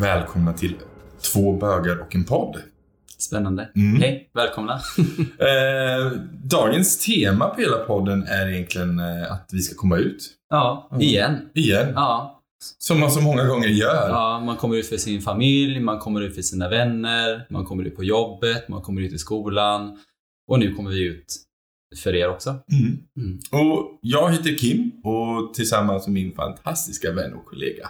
välkomna till Två bögar och en podd. Spännande. Mm. Hej, välkomna. Eh, dagens tema på hela podden är egentligen eh, att vi ska komma ut. Ja, Mm. igen. Igen. Ja, Som man så många gånger gör. ja, man kommer ut för sin familj, man kommer ut för sina vänner, man kommer ut på jobbet, man kommer ut i skolan. Och nu kommer vi ut för er också. Mm. Mm. Och jag heter Kim och tillsammans med min fantastiska vän och kollega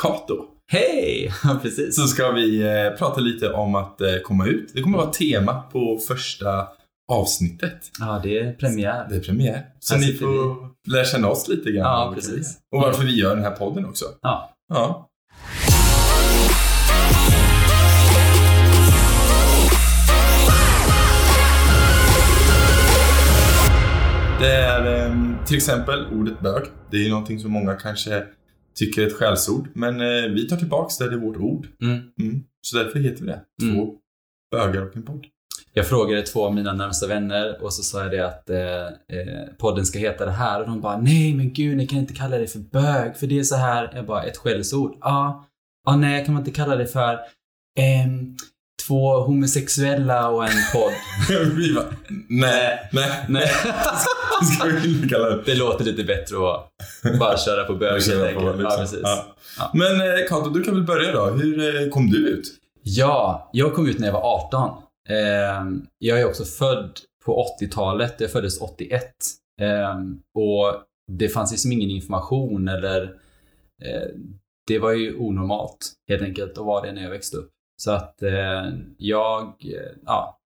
Kato Hej! Ja, precis. så ska vi eh, prata lite om att eh, komma ut. Det kommer vara tema på första avsnittet. Ja, det är premiär. Det är premiär. Så Här ni sitter får lära känna oss lite grann. Ja, vi precis. Och varför vi gör den här podden också. Ja. Ja. Det är ehm, till exempel ordet bög. Det är ju någonting som många kanske tycker är ett skällsord. Men eh, vi tar tillbaks det, det är vårt ord. Mm. Mm. Så därför heter vi det. Två Mm. bögar och en podd. Jag frågade två av mina närmsta vänner och så sa jag det att eh, eh, podden ska heta det här och de bara nej men gud ni kan inte kalla det för bög för det är så här, jag bara ett skällsord. Ja, ah, nej kan man inte kalla det för ehm, två homosexuella och en podd. vi bara, nej, nej, nej. det ska vi kalla det. Det låter lite bättre att bara köra på bög liksom. Ja, precis. Ja. Ja. Men eh, Kato, du kan väl börja då. Hur eh, kom du ut? Ja, jag kom ut när jag var 18. Ehm, jag är också född på 80-talet. Jag föddes 81. Ehm, och det fanns liksom ingen information eller eh, det var ju onormalt helt enkelt att vara det när jag växte upp. Så att eh, jag eh, ja,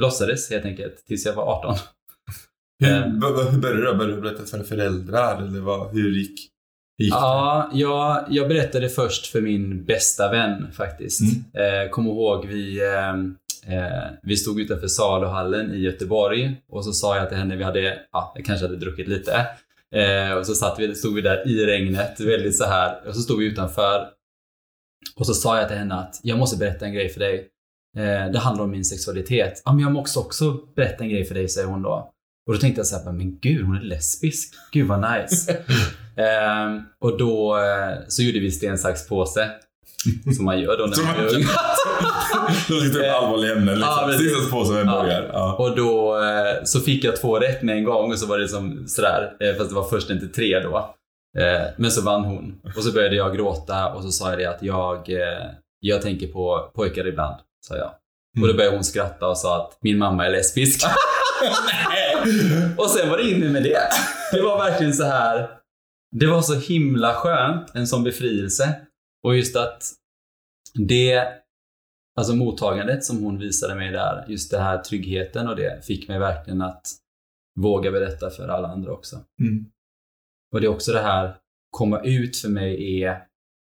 låtsades helt enkelt tills jag var 18. Hur, Eh. b- hur började du? Började du berätta för föräldrar? Eller vad, hur gick, hur gick Ja, jag, jag berättade först för min bästa vän faktiskt. Eh, kom ihåg, vi, eh, eh, vi stod utanför saluhallen i Göteborg och så sa jag till henne, vi hade, ja, jag kanske hade druckit lite. Eh, och så satt vi, stod vi där i regnet, väldigt så här. Och så stod vi utanför. Och så sa jag till henne att jag måste berätta en grej för dig. Eh, det handlar om min sexualitet. Ja, men jag måste också berätta en grej för dig, säger hon då. Och då tänkte jag så här, men gud, hon är lesbisk. Gud vad nice. Ehm, och då eh, så gjorde vi sten, sax, påse. Som man gör då när man är ung. Då sitter det allvarliga ämnen Ja, liksom. Sista på som en Ja. Och då eh, så fick jag två rätt med en gång och så var det som sådär, eh, fast det var först inte tre då. Eh, men så vann hon. Och så började jag gråta och så sa jag det att jag, eh, jag tänker på pojkar ibland, sa jag. Och då började hon skratta och sa att min mamma är lesbisk. och sen var det inne med det. Det var verkligen så här. Det var så himla skönt, en sån befrielse. Och just att det, alltså mottagandet som hon visade mig där, just det här tryggheten och det fick mig verkligen att våga berätta för alla andra också. Mm. Och det är också det här, komma ut för mig är,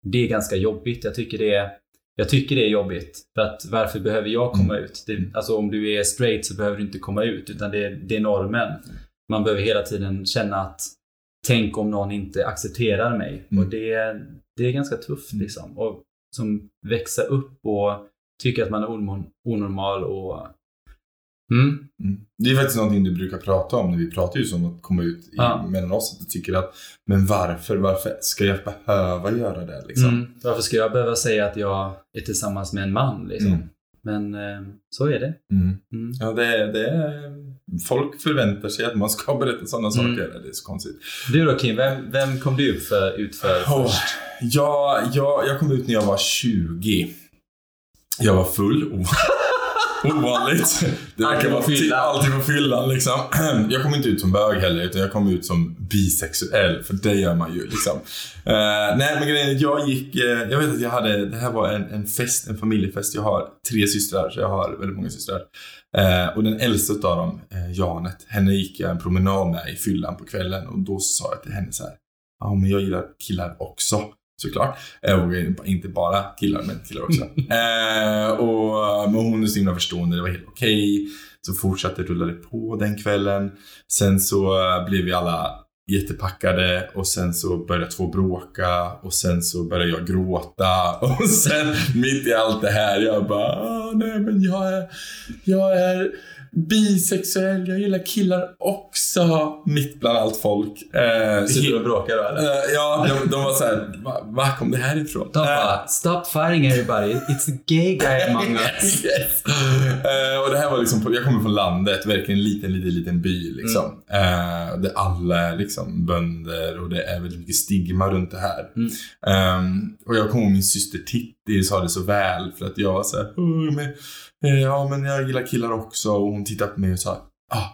det är ganska jobbigt. Jag tycker det är, jag tycker det är jobbigt. För att varför behöver jag komma ut? Det, alltså om du är straight så behöver du inte komma ut, utan det, det är normen. Man behöver hela tiden känna att tänk om någon inte accepterar mig. Mm. Och det, det är ganska tufft Mm. liksom. Och som växa upp och tycka att man är onorm- onormal och... Mm. Mm. Det är faktiskt någonting du brukar prata om när vi pratar just om att komma ut i, Ja. mellan oss. Att du tycker att, men varför, varför ska jag behöva göra det liksom? Mm. Varför ska jag behöva säga att jag är tillsammans med en man liksom? Mm. Men eh, så är det. Mm. Mm. Ja, det det är, folk förväntar sig att man ska berätta sådana saker. Det är så konstigt. Du då Kim, vem, vem kom du ut för, ut för Åh, först? Ja, jag, jag kom ut när jag var 20. Jag var full. o- Ovanligt. Det verkar vara fyllan. alltid på fyllan liksom. Jag kom inte ut som bög heller, utan jag kom ut som bisexuell. För det gör man ju liksom. Eh, nej, men grejen är, jag gick... eh, jag vet att jag hade... Det här var en, en fest, en familjefest. Jag har tre systrar, så jag har väldigt många systrar. Eh, och den äldsta av dem, Janet, henne gick jag en promenad med i fyllan på kvällen. Och då sa jag till henne så här. Ja, men jag gillar killar också. Såklart. Och inte bara killar, men killar också. eh, och, men hon är så himla förstående, det var helt okej. Så fortsatte rulla det på den kvällen. Sen så eh, blev vi alla jättepackade och sen så började två bråka och sen så började jag gråta och sen mitt i allt det här jag bara ah, nej men jag är, jag är bisexuell, jag gillar killar också. Mitt bland allt folk. Eh, Sitter du och bråkar då eller? Eh, ja, de, de var såhär, var va kom det här ifrån? De Eh, bara, stop fighting everybody, it's the gay guy among us. yes. Eh, och det här var liksom, på, jag kommer från landet, verkligen en liten, liten, liten by liksom. Eh, där alla är liksom bönder och det är väldigt mycket stigma runt det här. Mm. Ehm, och jag kommer ihåg min syster Titti sa det så väl för att jag var såhär, "Åh, men, eh, ja men jag gillar killar också och hon tittade på mig och sa, ah,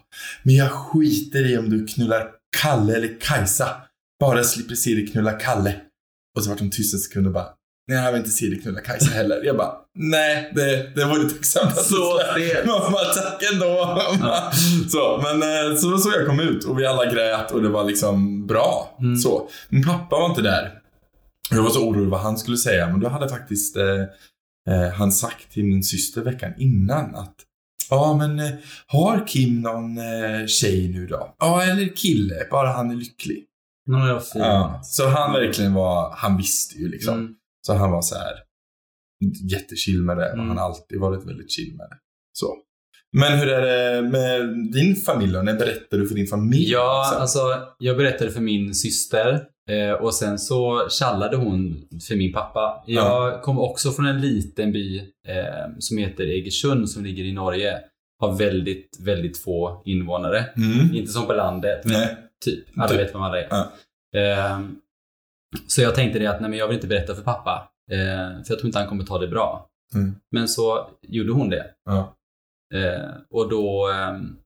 men jag skiter i om du knullar Kalle eller Kajsa. Bara slipper se dig knulla Kalle. Och så vart de tyst en sekund och bara, nej jag vill inte se dig knulla Kajsa heller. Jag bara, nej det, det var lite tacksamt att Så stelt. Mamma tack ändå. Så, men eh, så var så jag kom ut och vi alla grät och det var liksom bra. Mm. Så. Min pappa var inte där. Jag var så orolig vad han skulle säga men då hade faktiskt eh, eh, han sagt till min syster veckan innan att Ja men eh, har Kim någon eh, tjej nu då? Ja eller kille, bara han är lycklig. Jag fint. Ja, så han verkligen var, han visste ju liksom. Mm. Så han var så här jättechill med det och Mm. han har alltid varit väldigt chill med det. Så. Men hur är det med din familj då? När berättar du för din familj? Ja, alltså jag berättade för min syster eh, och sen så tjallade hon för min pappa. Jag kom också från en liten by eh, som heter Egersund som ligger i Norge. Har väldigt, väldigt få invånare. Mm. Inte som på landet, men Nej. typ. Alla Typ. vet vem alla är. Ja. Eh, så jag tänkte det att nej, men jag vill inte berätta för pappa. Eh, för jag tror inte han kommer ta det bra. Mm. Men så gjorde hon det. Ja. Eh, och då ehm,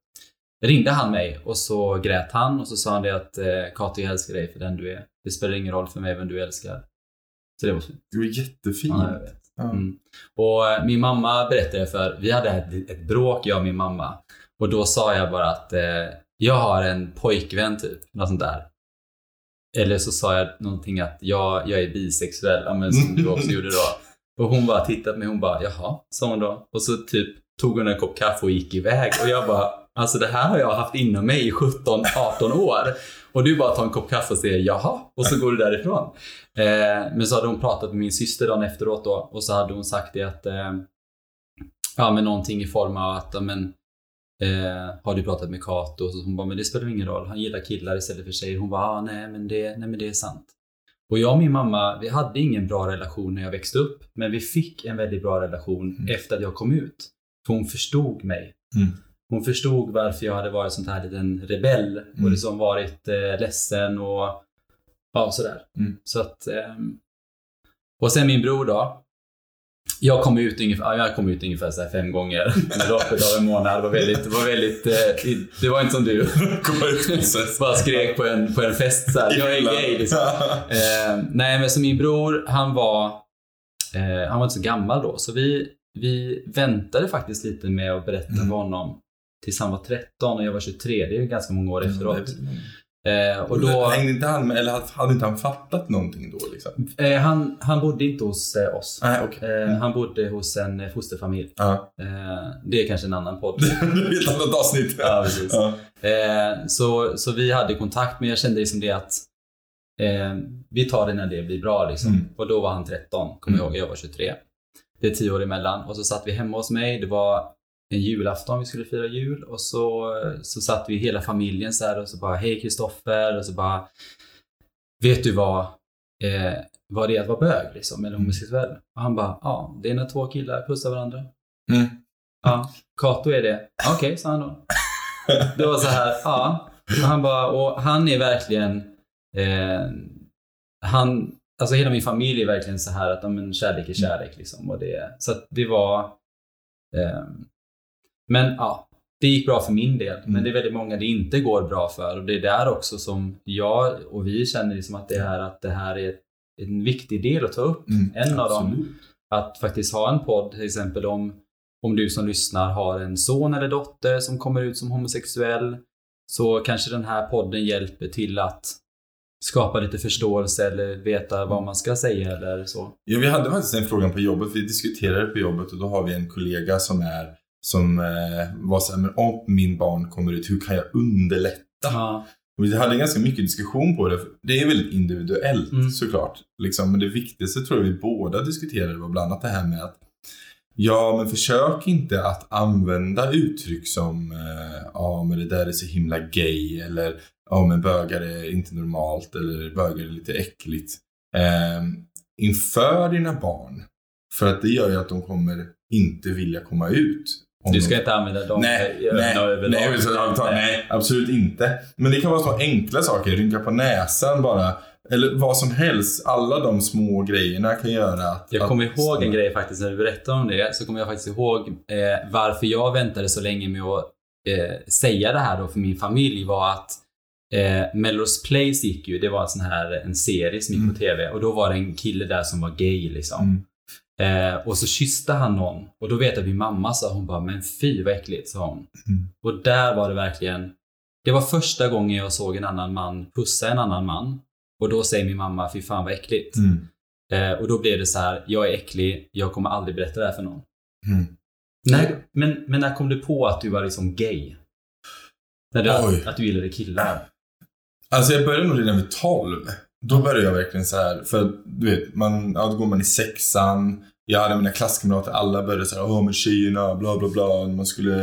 ringde han mig och så grät han och så sa han det att eh, Kati, jag älskar dig för den du är. Det spelar ingen roll för mig vem du älskar. Så det var fint. Du är jättefin. Ja. Ja. Mm. Och eh, min mamma berättade för, vi hade ett, ett bråk jag och min mamma. Och då sa jag bara att eh, jag har en pojkvän typ, något sånt där. Eller så sa jag någonting att jag, jag är bisexuell, men som du också gjorde då. Och hon bara tittade på mig hon bara, jaha, sa hon då. Och så typ tog hon en kopp kaffe och gick iväg. Och jag bara, alltså det här har jag haft inom mig i 17-18 år. Och du bara tar en kopp kaffe och säger jaha, och så går du därifrån. Eh, men så hade hon pratat med min syster dagen efteråt då, och så hade hon sagt det att, eh, ja men någonting i form av att, men, eh, har du pratat med Kato? Och så hon bara, men det spelar ingen roll, han gillar killar istället för tjejer. Hon bara, ah, nej, men det, nej men det är sant. Och jag och min mamma, vi hade ingen bra relation när jag växte upp, men vi fick en väldigt bra relation Mm. efter att jag kom ut. För hon förstod mig. Mm. Hon förstod varför jag hade varit sånt här liten rebell och Mm. liksom varit eh, ledsen och ja, sådär. Mm. Så att, ehm, och sen min bror då. Jag kom ut ungefär, ja, jag kom ut ungefär så fem gånger med loppet av en månad. Det var väldigt, det var väldigt, eh, det var inte som du. Prinsess. Bara skrek på en, på en fest så här, jag är gay liksom. Eh, nej, men så min bror, han var, eh, han var inte så gammal då, så vi, vi väntade faktiskt lite med att berätta Mm. för honom tills han var 13 och jag var 23. Det är ju ganska många år Mm, efteråt. Eh, och då, Hängde inte han med, eller hade- inte han fattat någonting då liksom? eh, han, han bodde inte hos eh, oss. Nej, okej. Eh, han bodde hos en eh, fosterfamilj. Ja. Eh, det är kanske en annan podd. Det är ett annat avsnitt. ja, precis. Ja. Eh, så, så vi hade kontakt, men jag kände liksom det att vi tar det när det blir bra. Liksom. Mm. Och då var han 13, kommer jag Mm. ihåg. Jag var 23. Det är tio år emellan. Och så satt vi hemma hos mig. Det var en julafton, vi skulle fira jul. Och så, så satt vi hela familjen så här och så bara Hej Kristoffer. Och så bara Vet du vad, eh, vad det är att vara bög liksom, eller homosexuell? Och han bara Ja, det är när två killar pussar varandra. Mm. Ja, Kato är det. Okej, sa han då. Det var så här, ja. Och han bara, och han är verkligen, eh, han, alltså hela min familj är verkligen så här att men kärlek är kärlek liksom. Och det, så att det var, eh, men ja, det gick bra för min del. Men Mm. det är väldigt många det inte går bra för. Och det är där också som jag och vi känner liksom att det är att det här är en viktig del att ta upp. Mm, En av dem absolut. att faktiskt ha en podd till exempel om, om du som lyssnar har en son eller dotter som kommer ut som homosexuell så kanske den här podden hjälper till att skapa lite förståelse eller veta vad man ska säga eller så. Ja, vi hade faktiskt en fråga på jobbet. Vi diskuterade på jobbet och då har vi en kollega som är som eh, var så här, men om min barn kommer ut, hur kan jag underlätta? Ja. Och vi hade ganska mycket diskussion på det. Det är väldigt individuellt Mm. såklart. Liksom, men det viktigaste tror jag vi båda diskuterade var bland annat det här med att Ja, men försök inte att använda uttryck som eh, ja, men det där är så himla gay eller ja, men bögar är inte normalt eller bögar är lite äckligt. Eh, inför dina barn. För att det gör ju att de kommer inte vilja komma ut. Du ska inte använda dem Nej, nej, nej, nej, absolut inte. Men det kan vara så enkla saker, rynka på näsan bara. Eller vad som helst. Alla de små grejerna kan göra att... Jag kommer att, ihåg en grej faktiskt när du berättade om det. Så kommer jag faktiskt ihåg eh, varför jag väntade så länge med att eh, säga det här då för min familj var att eh, Melrose Place gick ju, det var en sån här en serie som gick Mm. på TV och då var det en kille där som var gay liksom. Mm. Eh, och så kysste han någon och då vet jag att min mamma sa, hon bara men fy vad äckligt sa hon. Mm. Och där var det verkligen, det var första gången jag såg en annan man pussa en annan man. Och då säger min mamma, fy fan vad äckligt. Mm. Eh, och då blev det så här, jag är äcklig, jag kommer aldrig berätta det här för någon. Mm. Nej, men, men när kom du på att du var liksom gay? När du, Oj. att du gillade killar? Alltså jag började nog redan vid 12. Då började jag verkligen så här, för du vet, man, ja, då går man i sexan. Jag hade mina klasskamrater, alla började så här, åh men tjejerna, bla bla bla. Man skulle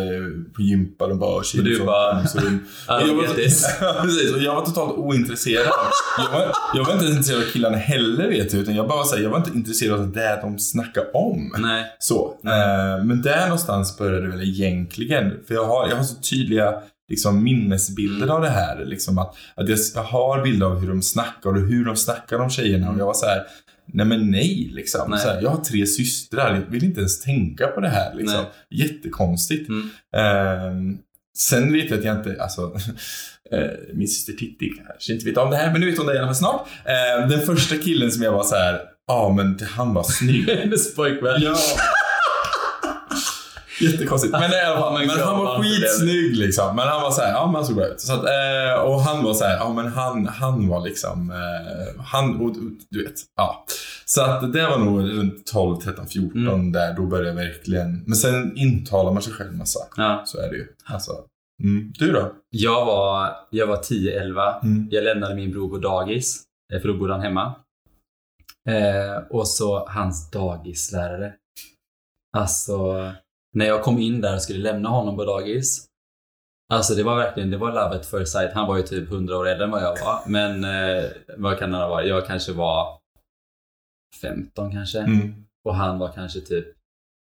på gympa, de bara, tjejer du bara, chans." Och de- Ah, jag, var, precis, och jag var totalt ointresserad. Jag var, jag var inte intresserad av killarna heller vet du. Utan jag bara var så här, jag var inte intresserad av det de snackade om. Nej. Så. Eh, men där någonstans började det väl egentligen. För jag har, jag har så tydliga liksom, minnesbilder av det här. Liksom att, att jag, har bilder av hur de snackar och hur de snackar om tjejerna. Och jag var så här, nej men nej liksom. Nej. Så här, jag har tre systrar, jag vill inte ens tänka på det här. Liksom. Jättekonstigt. Mm. Ehm, sen vet jag att jag inte, alltså, eh, min syster Titti kanske inte vet om det här, men nu vet hon det i alla fall snart. Ehm, den första killen som jag var så här, ja men han var snygg. Hennes pojkvän. Ja. Jättekonstigt. Men, i alla fall, men han var skitsnygg liksom. Men han var så här, ja men han såg bra ut. Så att, eh, och han var så här, ja men han, han var liksom, eh, han, och, du vet, ja. Så att det var nog runt 12, 13, 14 Mm. där, då började jag verkligen, men sen intalar man sig själv massa. Ja. Så är det ju. Alltså, mm. Du då? Jag var, jag var 10-11. Mm. Jag lämnade min bror på dagis, eh, för då bodde han hemma. Eh, och så hans dagislärare. Alltså, när jag kom in där och skulle lämna honom på dagis. Alltså det var verkligen, det var love at first sight. Han var ju typ 100 år äldre än vad jag var. Men eh, vad kan han ha varit? Jag kanske var 15 kanske. Mm. Och han var kanske typ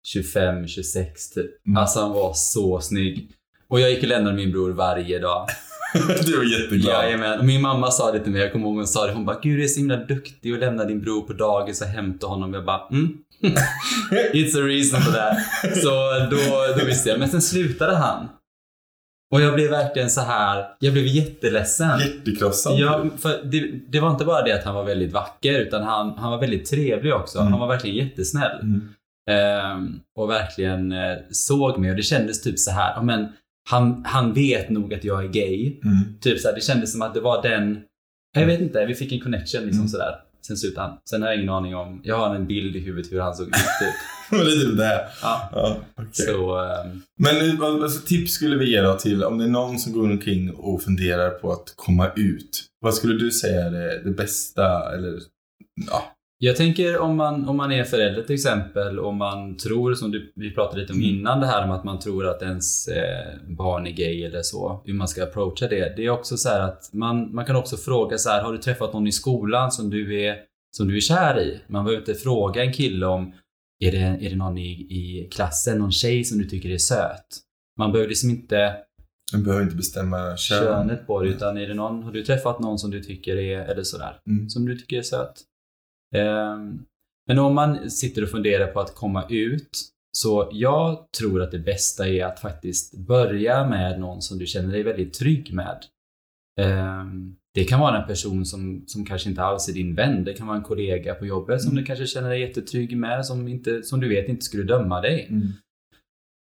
25, 26 typ. Mm. Alltså han var så snygg. Och jag gick och lämnade min bror varje dag. du var jätteglad. Jajamän. Och min mamma sa det till mig, jag kommer ihåg hon sa det. Hon bara, gud du är så himla duktig och lämna din bror på dagis och hämta honom. Jag bara, mm. It's a reason for that. Så då, då visste jag. Men sen slutade han. Och jag blev verkligen så här, jag blev jätteledsen. Jättekrossad. Ja, för det, det var inte bara det att han var väldigt vacker, utan han, han var väldigt trevlig också. Mm. Han var verkligen jättesnäll. Mm. Ehm, och verkligen eh, såg mig och det kändes typ så här, ja men han, han vet nog att jag är gay. Mm. Typ så här, det kändes som att det var den, jag vet inte, vi fick en connection liksom Mm. sådär. Sen slutade han. Sen har jag ingen aning om, jag har en bild i huvudet hur han såg ut typ. Det är typ det. Ja. Ja, okej. Så, ehm, Men vad- alltså, tips skulle vi ge då till om det är någon som går omkring och funderar på att komma ut. Vad skulle du säga är det, det bästa eller ja. Jag tänker om man, om man är förälder till exempel och man tror, som du, vi pratade lite om Mm. innan det här om att man tror att ens eh, barn är gay eller så, hur man ska approacha det. Det är också så här att man, man kan också fråga så här, har du träffat någon i skolan som du är, som du är kär i? Man behöver inte fråga en kille om, är det, är det någon i, i klassen, någon tjej som du tycker är söt? Man behöver liksom inte Man behöver inte bestämma kön. könet på det, utan är det någon, har du träffat någon som du tycker är, eller sådär? Mm. som du tycker är söt. Ehm, men om man sitter och funderar på att komma ut, så jag tror att det bästa är att faktiskt börja med någon som du känner dig väldigt trygg med. Ehm, det kan vara en person som, som kanske inte alls är din vän. Det kan vara en kollega på jobbet som Mm. du kanske känner dig jättetrygg med, som, inte, som du vet inte skulle döma dig. Mm.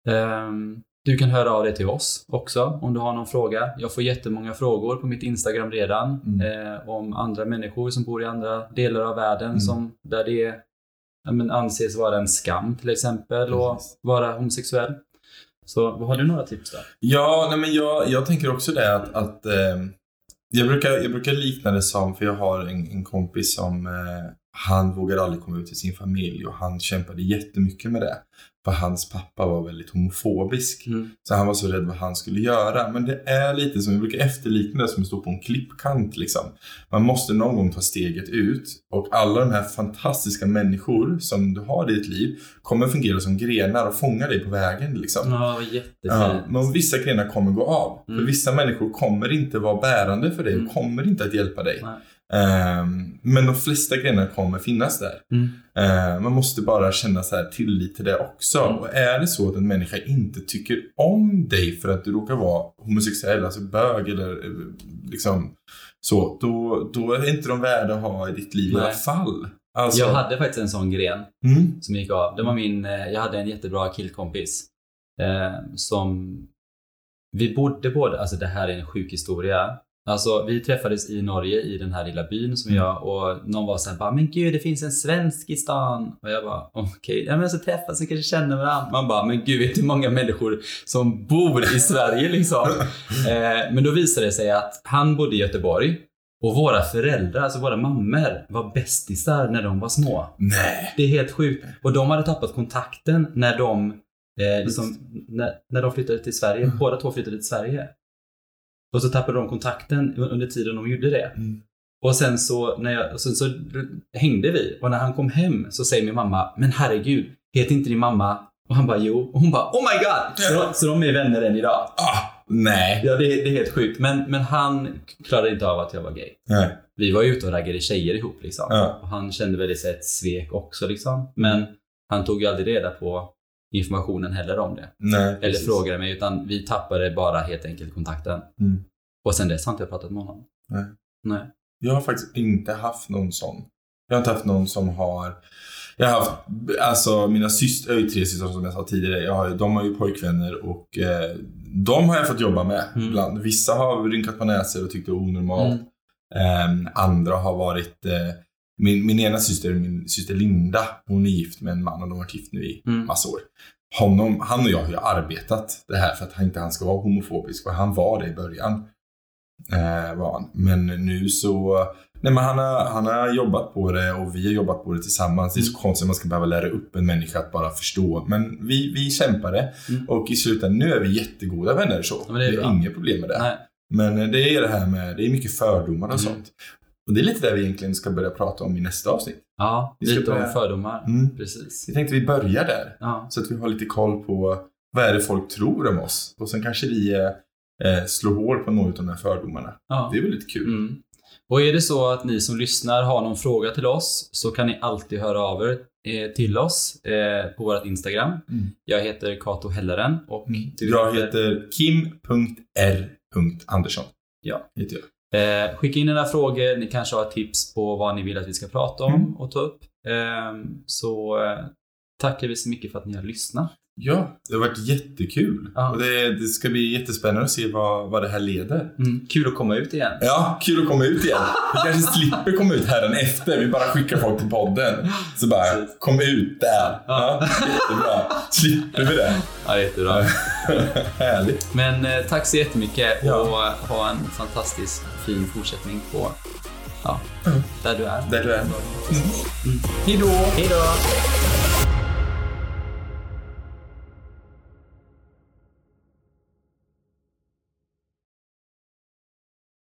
Ehm, du kan höra av dig till oss också om du har någon fråga. Jag får jättemånga frågor på mitt Instagram redan Mm. eh, om andra människor som bor i andra delar av världen Mm. som, där det men, anses vara en skam till exempel att vara homosexuell. Så har du några tips där? Ja, nej men jag, jag tänker också det att, att eh, jag, brukar, jag brukar likna det som, för jag har en, en kompis som eh, han vågade aldrig komma ut till sin familj och han kämpade jättemycket med det. För hans pappa var väldigt homofobisk. Mm. Så han var så rädd vad han skulle göra. Men det är lite som, vi brukar efterlikna det som att stå på en klippkant liksom. Man måste någon gång ta steget ut. Och alla de här fantastiska människor som du har i ditt liv kommer fungera som grenar och fånga dig på vägen liksom. Ja, jättefint. Ja, men vissa grenar kommer gå av. Mm. För vissa människor kommer inte vara bärande för dig Mm. och kommer inte att hjälpa dig. Nej. Ehm, men de flesta grenar kommer finnas där. Mm. Ehm, man måste bara känna så här tillit till det också. Mm. Och är det så att en människa inte tycker om dig för att du råkar vara homosexuell, alltså bög eller eh, liksom så, då, då är inte de värda att ha i ditt liv i Nej. alla fall. Alltså, Jag hade faktiskt en sån gren mm, som gick av. Det var min, eh, jag hade en jättebra killkompis. Eh, som, vi bodde båda, alltså det här är en sjuk historia. Alltså vi träffades i Norge i den här lilla byn som Mm. jag och någon var såhär bara men gud det finns en svensk i stan. Och jag bara okej, ja men så träffas vi kanske känner varandra. Man bara men gud vet du hur många människor som bor i Sverige liksom. eh, men då visade det sig att han bodde i Göteborg och våra föräldrar, alltså våra mammor var bästisar när de var små. nej. Det är helt sjukt. Och de hade tappat kontakten när de, eh, liksom, när, när de flyttade till Sverige. Mm. Båda två flyttade till Sverige. Och så tappade de kontakten under tiden de gjorde det. Mm. Och sen så, när jag, sen så hängde vi. Och när han kom hem så säger min mamma, men herregud, heter inte din mamma? Och han bara, jo. Och hon bara, oh my god! Så, så de är vänner än idag. Ah, nej. Ja, det, är- det är helt sjukt. Men, men han klarade inte av att jag var gay. nej. Vi var ju ute och raggade tjejer ihop liksom. Ja. Och han kände väl så ett svek också liksom. Men han tog ju aldrig reda på informationen heller om det. nej Eller precis. frågade mig, utan vi tappade bara helt enkelt kontakten. Mm. Och sen dess har inte jag pratat med honom. Nej. Nej. Jag har faktiskt inte haft någon sån. Jag har inte haft någon som har... Jag har haft, alltså mina systrar, jag har ju tre systrar som jag sa tidigare. Jag har, de har ju pojkvänner och eh, de har jag fått jobba med Mm. ibland. Vissa har rynkat på näsor och tyckt det var onormalt. Mm. Ehm, andra har varit... Eh, min, min ena syster, min syster Linda, hon är gift med en man och de har varit gift nu i Mm. massa år. Honom, han och jag har ju arbetat det här för att han inte han ska vara homofobisk och han var det i början. Eh, var han. Men nu så... Nej men han har, han har jobbat på det och vi har jobbat på det tillsammans. Det är så Mm. konstigt att man ska behöva lära upp en människa att bara förstå. Men vi, vi kämpade Mm. och i slutändan, nu är vi jättegoda vänner så. Ja, det är det är inget problem med det. Nej. Men eh, det är det här med, det är mycket fördomar och Mm. sånt. Och det är lite det vi egentligen ska börja prata om i nästa avsnitt. Ja, Vi ska lite börja- om fördomar. Mm. Precis. Jag tänkte vi börjar där. Ja. Så att vi har lite koll på vad är det folk tror om oss. Och sen kanske vi eh, slår hål på några av de här fördomarna. ja. Det är väl lite kul. Mm. Och är det så att ni som lyssnar har någon fråga till oss så kan ni alltid höra av er eh, till oss eh, på vårt Instagram. Mm. Jag heter Kato Helleren och du Jag heter kim.r.andersson. Ja. Heter jag. Eh, skicka in era frågor. Ni kanske har tips på vad ni vill att vi ska prata om Mm. och ta upp. Eh, så tackar vi så mycket för att ni har lyssnat. Ja, det har varit jättekul. Ja. Och det, det ska bli jättespännande att se vad, vad det här leder. Mm. Kul att komma ut igen. Ja, kul att komma ut igen. Vi kanske slipper komma ut här efter. Vi bara skickar folk till podden. Så bara, Precis. kom ut där. Ja, jättebra. Slipper vi det. Ja, jättebra. Härligt. Men eh, tack så jättemycket Ja. och ha en fantastiskt fin fortsättning på ja, Mm. där du är. Där du är. Mm. Hej då. Hej då!